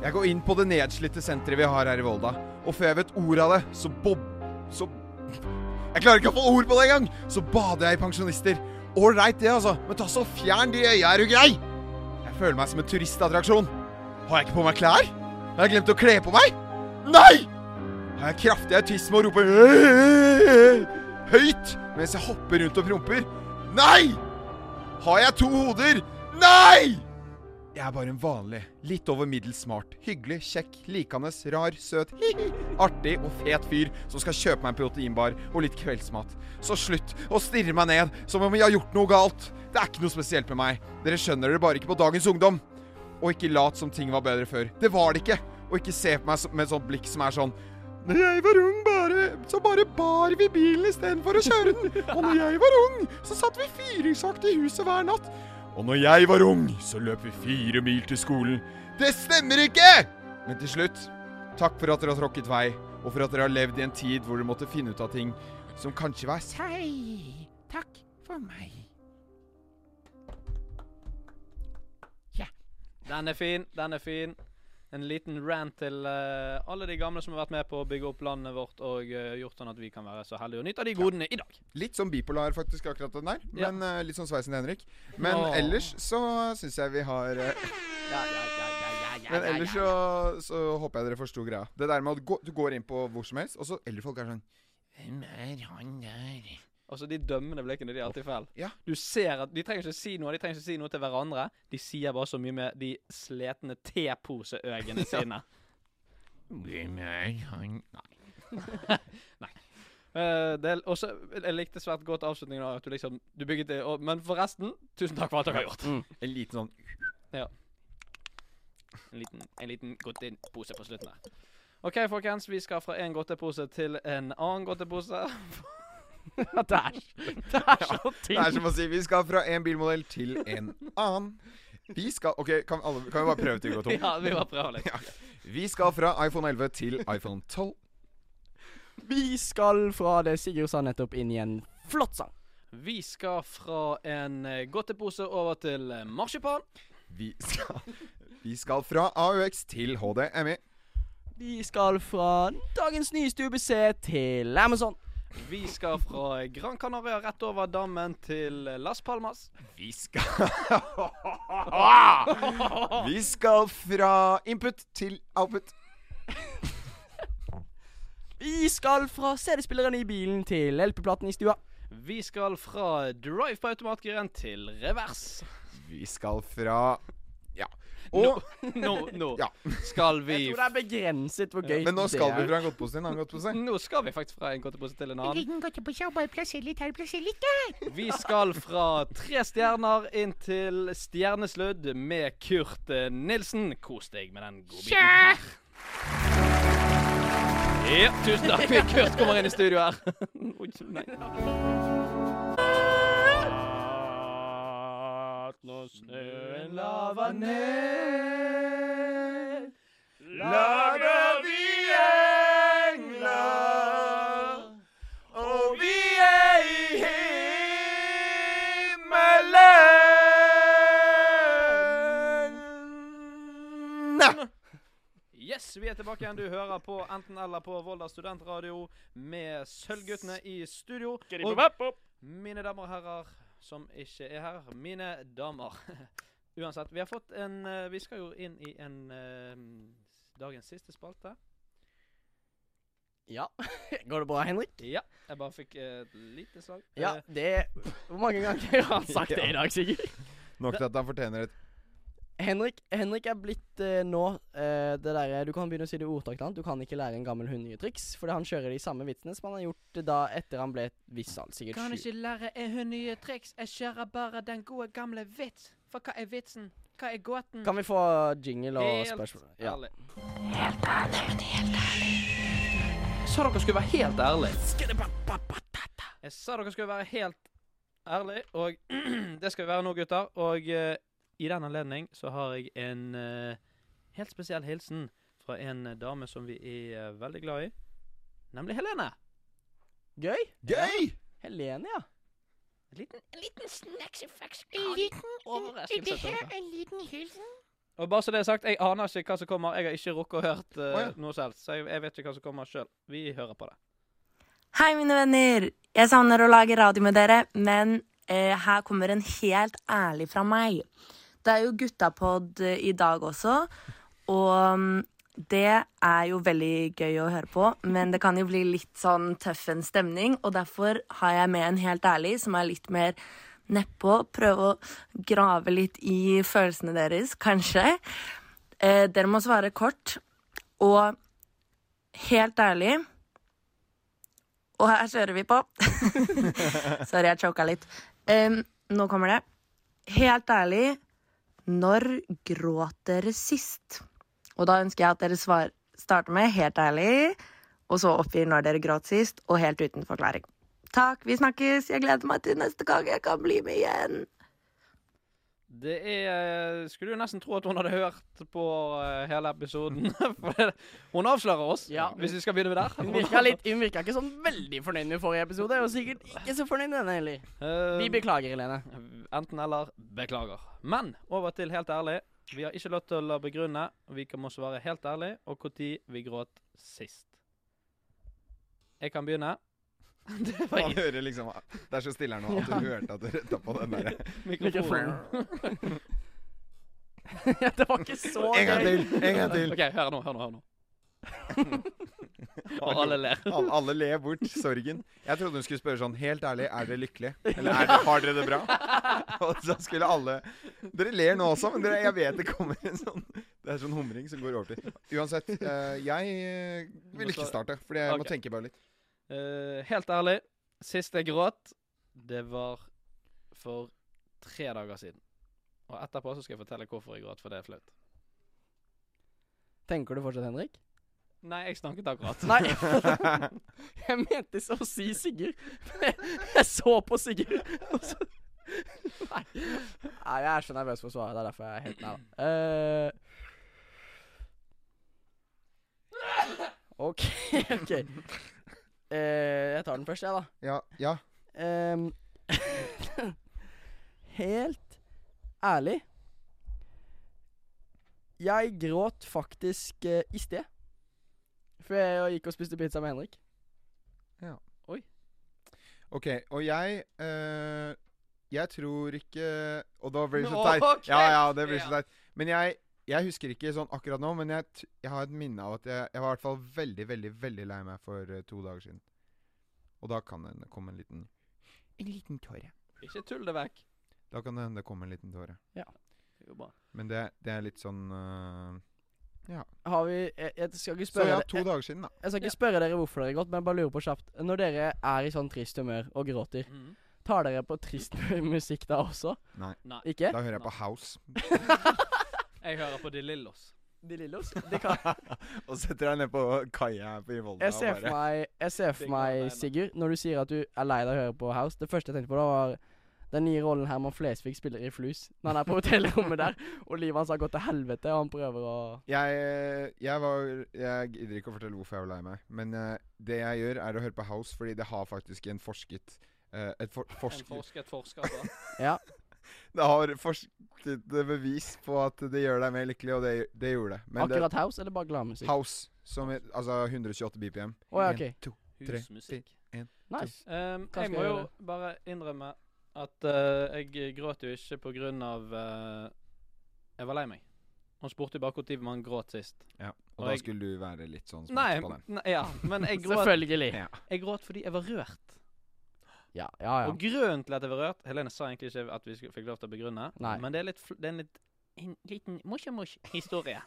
Jeg går inn på det nedslitte senteret vi har her i Volda, og før jeg vet ordet av det, så bob... Så Jeg klarer ikke å få ord på det engang! Så bader jeg i pensjonister. Ålreit, det, altså, men ta så fjern de øya, er du grei? Jeg føler meg som en turistattraksjon. Har jeg ikke på meg klær? Har jeg glemt å kle på meg? Nei! Har jeg kraftig autisme og roper høyt mens jeg hopper rundt og promper? Nei! Har jeg to hoder? Nei! Jeg er bare en vanlig, litt over middels smart, hyggelig, kjekk, likende, rar, søt, artig og fet fyr som skal kjøpe meg en proteinbar og litt kveldsmat. Så slutt å stirre meg ned som om jeg har gjort noe galt. Det er ikke noe spesielt med meg. Dere skjønner det bare ikke på dagens ungdom. Og ikke lat som ting var bedre før. Det var det ikke. Og ikke se på meg med et sånt blikk som er sånn Når jeg var ung, bare, så bare bar vi bilen istedenfor å kjøre den. Og når jeg var ung, så satt vi fyringsvakt i huset hver natt. Og når jeg var ung, så løp vi fire mil til skolen. Det stemmer ikke! Men til slutt, takk for at dere har tråkket vei, og for at dere har levd i en tid hvor dere måtte finne ut av ting som kanskje var seig. Takk for meg. Den er fin, den er fin. En liten rant til uh, alle de gamle som har vært med på å bygge opp landet vårt og uh, gjort sånn at vi kan være så heldige og nyte av de godene i dag. Litt sånn bipolar faktisk akkurat den der, Ja. men eh, litt sånn sveisen til Henrik. Men Åh. ellers så syns jeg vi har Ja, ja, ja, ja, ja, ja, Men ellers så, så håper jeg dere forsto greia. Det der med at du går inn på hvor som helst, og så eldre folk er sånn Hvem er han der? Altså, de dømmende blikkene, de er alltid feil. Ja. Du ser at De trenger ikke si noe De trenger ikke si noe til hverandre. De sier bare så mye med de sletne teposeøynene sine. Nei. Nei. Eh, det også, jeg likte svært godt avslutningen av at du liksom Du bygget det og, Men forresten, tusen takk for alt dere har gjort. En liten sånn Ja. En liten, en liten godtepose på slutten der. OK, folkens. Vi skal fra en godtepose til en annen godtepose. det er, det er så Det er som å si vi skal fra en bilmodell til en annen. Vi skal OK, kan, alle, kan vi bare prøve til å gå tom? ja, vi bare prøver litt. Ja. Vi skal fra iPhone 11 til iPhone 12. Vi skal fra det Sigurd sa nettopp, inn i en flott sang. Vi skal fra en eh, godtepose over til eh, marsipan. Vi skal, vi skal fra AUX til HDMI. Vi skal fra dagens nyeste UBC til Amazon. Vi skal fra Gran Canaria rett over dammen til Las Palmas. Vi skal Vi skal fra input til output. Vi skal fra CD-spilleren i bilen til LP-platen i stua. Vi skal fra drive på automatgiren til revers. Vi skal fra Og nå, nå Ja. skal vi Jeg tror det er begrenset hvor gøy Men nå skal det vi er. fra en godtepose til en annen godtepose. Nå skal vi faktisk fra en godtepose til en annen. liten godtepose og bare plasser litt her, plasser litt der. Vi skal fra tre stjerner inn til stjernesludd med Kurt eh, Nilsen. Kos deg med den godbiten her. Ja, tusen takk. Kurt kommer inn i studio her. Oi, nei. Når snøen laver ned, lager vi engler, og vi er i himmelen. Yes, vi er tilbake igjen. Du hører på enten eller på Volda studentradio med Sølvguttene i studio. Og mine damer og herrer som ikke er her, mine damer. Uansett, vi har fått en uh, Vi skal jo inn i en uh, dagens siste spalte. Ja. Går det bra, Henrik? Ja, jeg bare fikk et lite slag. Ja, Eh, det Hvor mange ganger har han sagt det i dag, sikkert? Nok til at han fortjener et Henrik, Henrik er blitt eh, nå eh, det derre Du kan begynne å si det ordtak til han. Du kan ikke lære en gammel hund nye triks. Fordi han kjører de samme vitsene som han har gjort eh, da etter han ble et visst alder. Sikkert Kan ikke lære en hund nye triks. Jeg kjører bare den gode gamle vits. For hva er vitsen? Hva er gåten? Kan vi få jingle og Helt spørsmål? Ja. ærlig. Helt Jeg sa dere skulle være helt ærlig. Jeg sa dere skulle være helt ærlig, og det skal vi være nå, gutter. Og eh, i den anledning så har jeg en eh, helt spesiell hilsen fra en eh, dame som vi er eh, veldig glad i, nemlig Helene. Gøy. Gøy! Helene, ja. En liten, en liten snacksy-fax. En liten, er Overraskelse. det til her dere. en liten hilsen? Og bare så det er sagt, jeg aner ikke hva som kommer. Jeg har ikke rukket å hørt eh, Å, ja. noe selv, så jeg, jeg vet ikke hva som kommer sjøl. Vi hører på det. Hei, mine venner. Jeg savner å lage radio med dere, men eh, her kommer en helt ærlig fra meg. Det er jo guttapod eh, i dag også, og mm, det er jo veldig gøy å høre på, men det kan jo bli litt sånn tøff en stemning, og derfor har jeg med en helt ærlig som er litt mer nedpå, prøve å grave litt i følelsene deres, kanskje. Eh, dere må svare kort og helt ærlig. Og her kjører vi på. Sorry, jeg choka litt. Em, nå kommer det. Helt ærlig, når gråt dere sist? Og da ønsker jeg at dere svar, starter med helt ærlig, og så oppgir når dere gråt sist, og helt uten forklaring. Takk, vi snakkes. Jeg gleder meg til neste gang jeg kan bli med igjen. Det er Skulle jo nesten tro at hun hadde hørt på eh, hele episoden. For hun avslører oss, Ja. hvis vi skal begynne med der. Hun virka, litt, hun virka ikke sånn veldig fornøyd med forrige episode, og sikkert ikke så fornøyd med denne heller. Uh, Vi beklager, Helene. Enten eller. Beklager. Men over til helt ærlig. Vi har ikke lov til å begrunne. Vi kan må svare helt ærlig, og når vi gråt sist. Jeg kan begynne. Det var Man hører liksom Det er så stille her nå at du hørte at du retta på den der. mikrofonen. Ja, det var ikke så En gang til! En gang til! OK, hør nå, hør nå. hør nå. Og alle ler. Alle, alle ler bort sorgen. Jeg trodde hun skulle spørre sånn Helt ærlig, er dere lykkelige? Eller er det, har dere det bra? Og så skulle alle Dere ler nå også, men dere, jeg vet det kommer en sånn Det er sånn humring som går over til. Uansett, eh, jeg eh, vil ikke starte, fordi jeg må tenke bare litt. Eh, helt ærlig, sist jeg gråt, det var for tre dager siden. Og etterpå så skal jeg fortelle hvorfor jeg gråt, for det er flaut. Tenker du fortsatt, Henrik? Nei, jeg snakket akkurat. Nei. Jeg mente så å si Sigurd. Jeg, jeg så på Sigurd. og så- Nei. Nei, jeg er så nervøs for å svare. Det er derfor jeg er helt nær. Uh, OK, OK. Eh, jeg tar den først, jeg, da. Ja, ja. Um, helt ærlig Jeg gråt faktisk eh, i sted. For jeg gikk og spiste pizza med Henrik. Ja. Oi. OK. Og jeg eh, Jeg tror ikke Og da blir det så teit. Ja, ja, det blir så teit. Men jeg, jeg husker ikke sånn akkurat nå, men jeg, jeg har et minne av at jeg, jeg var i hvert fall veldig, veldig veldig lei meg for uh, to dager siden. Og da kan det komme en liten En liten tåre. Ikke tull det vekk. Da kan det hende det kommer en liten tåre. Det går bra. Men det, det er litt sånn Ja Har vi Jeg, jeg skal ikke Så ja, to jeg, dager siden, da. jeg skal ikke spørre dere hvorfor dere gått men jeg bare lurer på kjapt. Når dere er i sånn trist humør og gråter, mm. tar dere på trist musikk da også? Nei. Nei. Ikke? Da hører jeg på House. Jeg hører på De Lillos. De Lillos? De kan, og setter deg ned på kaia på i Volda jeg ser for meg, jeg ser for meg Sigurd, når du sier at du er lei deg å høre på House Det første jeg tenkte på, da var den nye rollen Herman Flesvig spiller i Flus. Når han er på hotellrommet der, og livet hans har gått til helvete, og han prøver å Jeg, jeg var Jeg gidder ikke å fortelle hvorfor jeg var lei meg. Men uh, det jeg gjør, er å høre på House, fordi det har faktisk en forsket uh, Et for, En forsket forsker da. Ja. Det har forsket bevis på at det gjør deg mer lykkelig, og det, det gjorde det. Men det, Akkurat House, eller bare gladmusikk? House, som er, altså 128 BPM. Oh, ja, En, ok. to, Tre, Husmusikk. Nice. Um, jeg må jeg jo bare innrømme at uh, jeg gråt jo ikke på grunn av uh, Jeg var lei meg. Han spurte jo bare når man gråt sist. Ja, og, Og da jeg- skulle du være litt sånn Nei, smart på den. nei, ja, men jeg gråt, Selvfølgelig. Jeg gråt fordi jeg var rørt. Ja, ja. ja. Og grunnen til at jeg var rørt Helene sa egentlig ikke at vi fikk lov til å begrunne, Nei. men det er, litt, det er en, litt, en liten mosje-mosje-historie.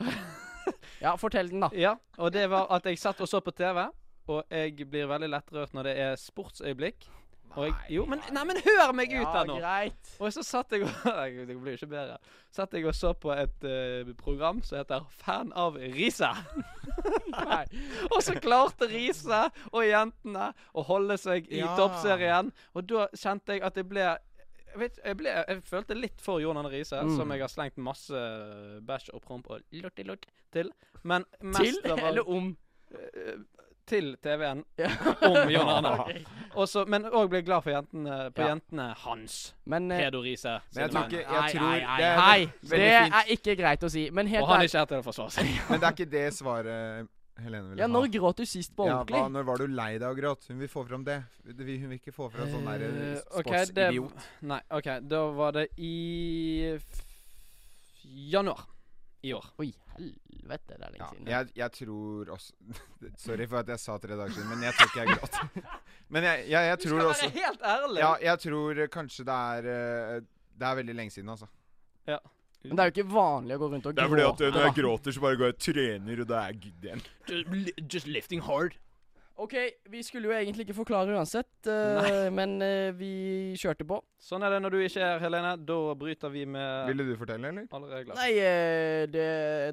ja, fortell den, da. Ja, og det var at jeg satt og så på TV, og jeg blir veldig lettrørt når det er sportsøyeblikk. Og jeg, jo, men, nei, men hør meg ut her nå! greit. Og så satt jeg og Det blir ikke bedre. Satt jeg og så på et uh, program som heter Fan av Risa. Og så klarte Risa og jentene å holde seg i Ja. toppserien. Og da kjente jeg at jeg ble jeg, vet, jeg, ble, jeg følte litt for Jon Arne Riise, Mm. som jeg har slengt masse bæsj og promp og lorti-lort til. Men mest til, eller om? Til TV-en om Jon Arne. Også, men òg ble glad for jentene, på Ja. jentene hans. Men eh, Pedo Riise. Men jeg sine tror ikke Jeg tror Nei, det nei, er nei. Det er ikke greit å si. Men helt Og han er ikke her til å forsvare seg. Men det er ikke det svaret Helene vil Ja, ha. når gråt du sist på Ja, ordentlig? hva, når var du lei deg og gråt? Hun vil få fram det. Hun vil ikke få fram sånn der Eh, eh, ok, det- sportsidiot. Nei, OK. Da var det i f januar. i år. Oi, helvete, det er lenge Ja, siden. jeg, jeg tror også Sorry for at jeg sa tre dager siden, men jeg tror ikke jeg gråt. Men jeg, jeg, jeg tror også helt ærlig. Ja, jeg tror kanskje det er eh, Det er veldig lenge siden, altså. Ja. Men det er jo ikke vanlig å gå rundt og Det er fordi at når jeg gråter, så bare går jeg og trener, og da er jeg good igjen. Just lifting hard. OK, vi skulle jo egentlig ikke forklare uansett, uh, men uh, vi kjørte på. Sånn er det når du ikke er her, Helene. Da bryter vi med Ville du fortelle, eller? alle regler. Nei, uh, det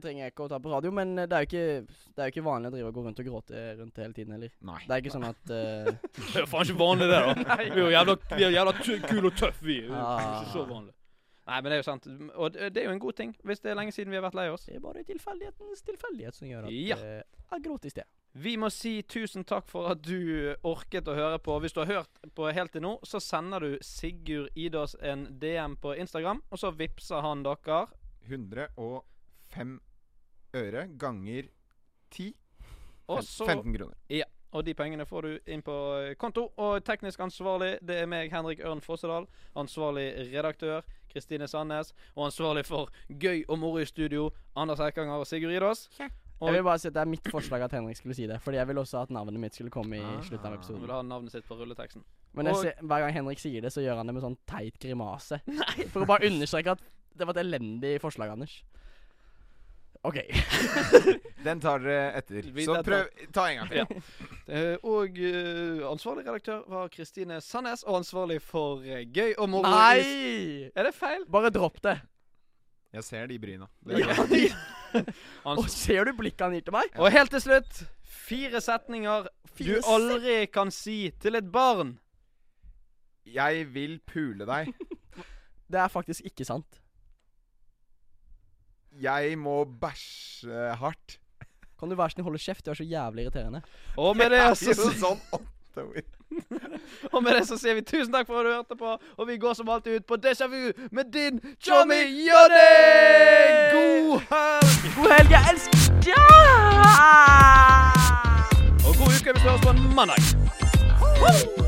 trenger jeg ikke å ta på radio, men det er jo ikke, det er jo ikke vanlig å drive og gå rundt og gråte rundt hele tiden heller. Nei. Det er ikke sånn at Det er jo faen ikke vanlig, det, da. Vi er jo jævla, vi er jævla kule og tøffe, vi. Det er jo Ah. Ikke så vanlig. Nei, men det er jo sant. Og det er jo en god ting, hvis det er lenge siden vi har vært lei oss. Det er bare tilfeldighetens tilfeldighet som gjør at Ja. eh, jeg gråt i sted. Vi må si tusen takk for at du orket å høre på. Hvis du har hørt på helt til nå, så sender du Sigurd Idås en DM på Instagram, og så vippser han dere 105 øre ganger 10. Og så 15 kroner. Ja. Og de pengene får du inn på eh, konto. Og teknisk ansvarlig, det er meg, Henrik Ørn Fossedal. Ansvarlig redaktør, Kristine Sandnes. Og ansvarlig for gøy og moro i studio, Anders Eikanger og Sigurd Idås. Og Jeg vil bare si at Det er mitt forslag at Henrik skulle si det, Fordi jeg vil også at navnet mitt skulle komme i Ah. slutten av han episoden. vil ha navnet sitt på rulleteksten. Men jeg ser, hver gang Henrik sier det, så gjør han det med sånn teit grimase. Nei. For å bare understreke at det var et elendig forslag, Anders. OK. Den tar dere etter. Så prøv Ta en gang til. Ja. Eh, og eh, ansvarlig redaktør var Kristine Sandnes, og ansvarlig for eh, gøy og moro Nei! Er det feil? Bare dropp det. Jeg ser de bryna. Det er Ja, greit. de, og ser du blikket han gir til meg? og helt til slutt, fire setninger Fire du aldri kan si til et barn. Jeg vil pule deg. Det er faktisk ikke sant. Jeg må bæsje hardt. Kan du være snill holde kjeft? Du er så jævlig irriterende. Og med det så Jo, sånn åtte ord. Og med det så sier vi tusen takk for at du hørte på, og vi går som alltid ut på Déjà Vu med din Johnny Jonny! God helg! God helg, jeg elsker ja! Og god uke vi oss på en mandag.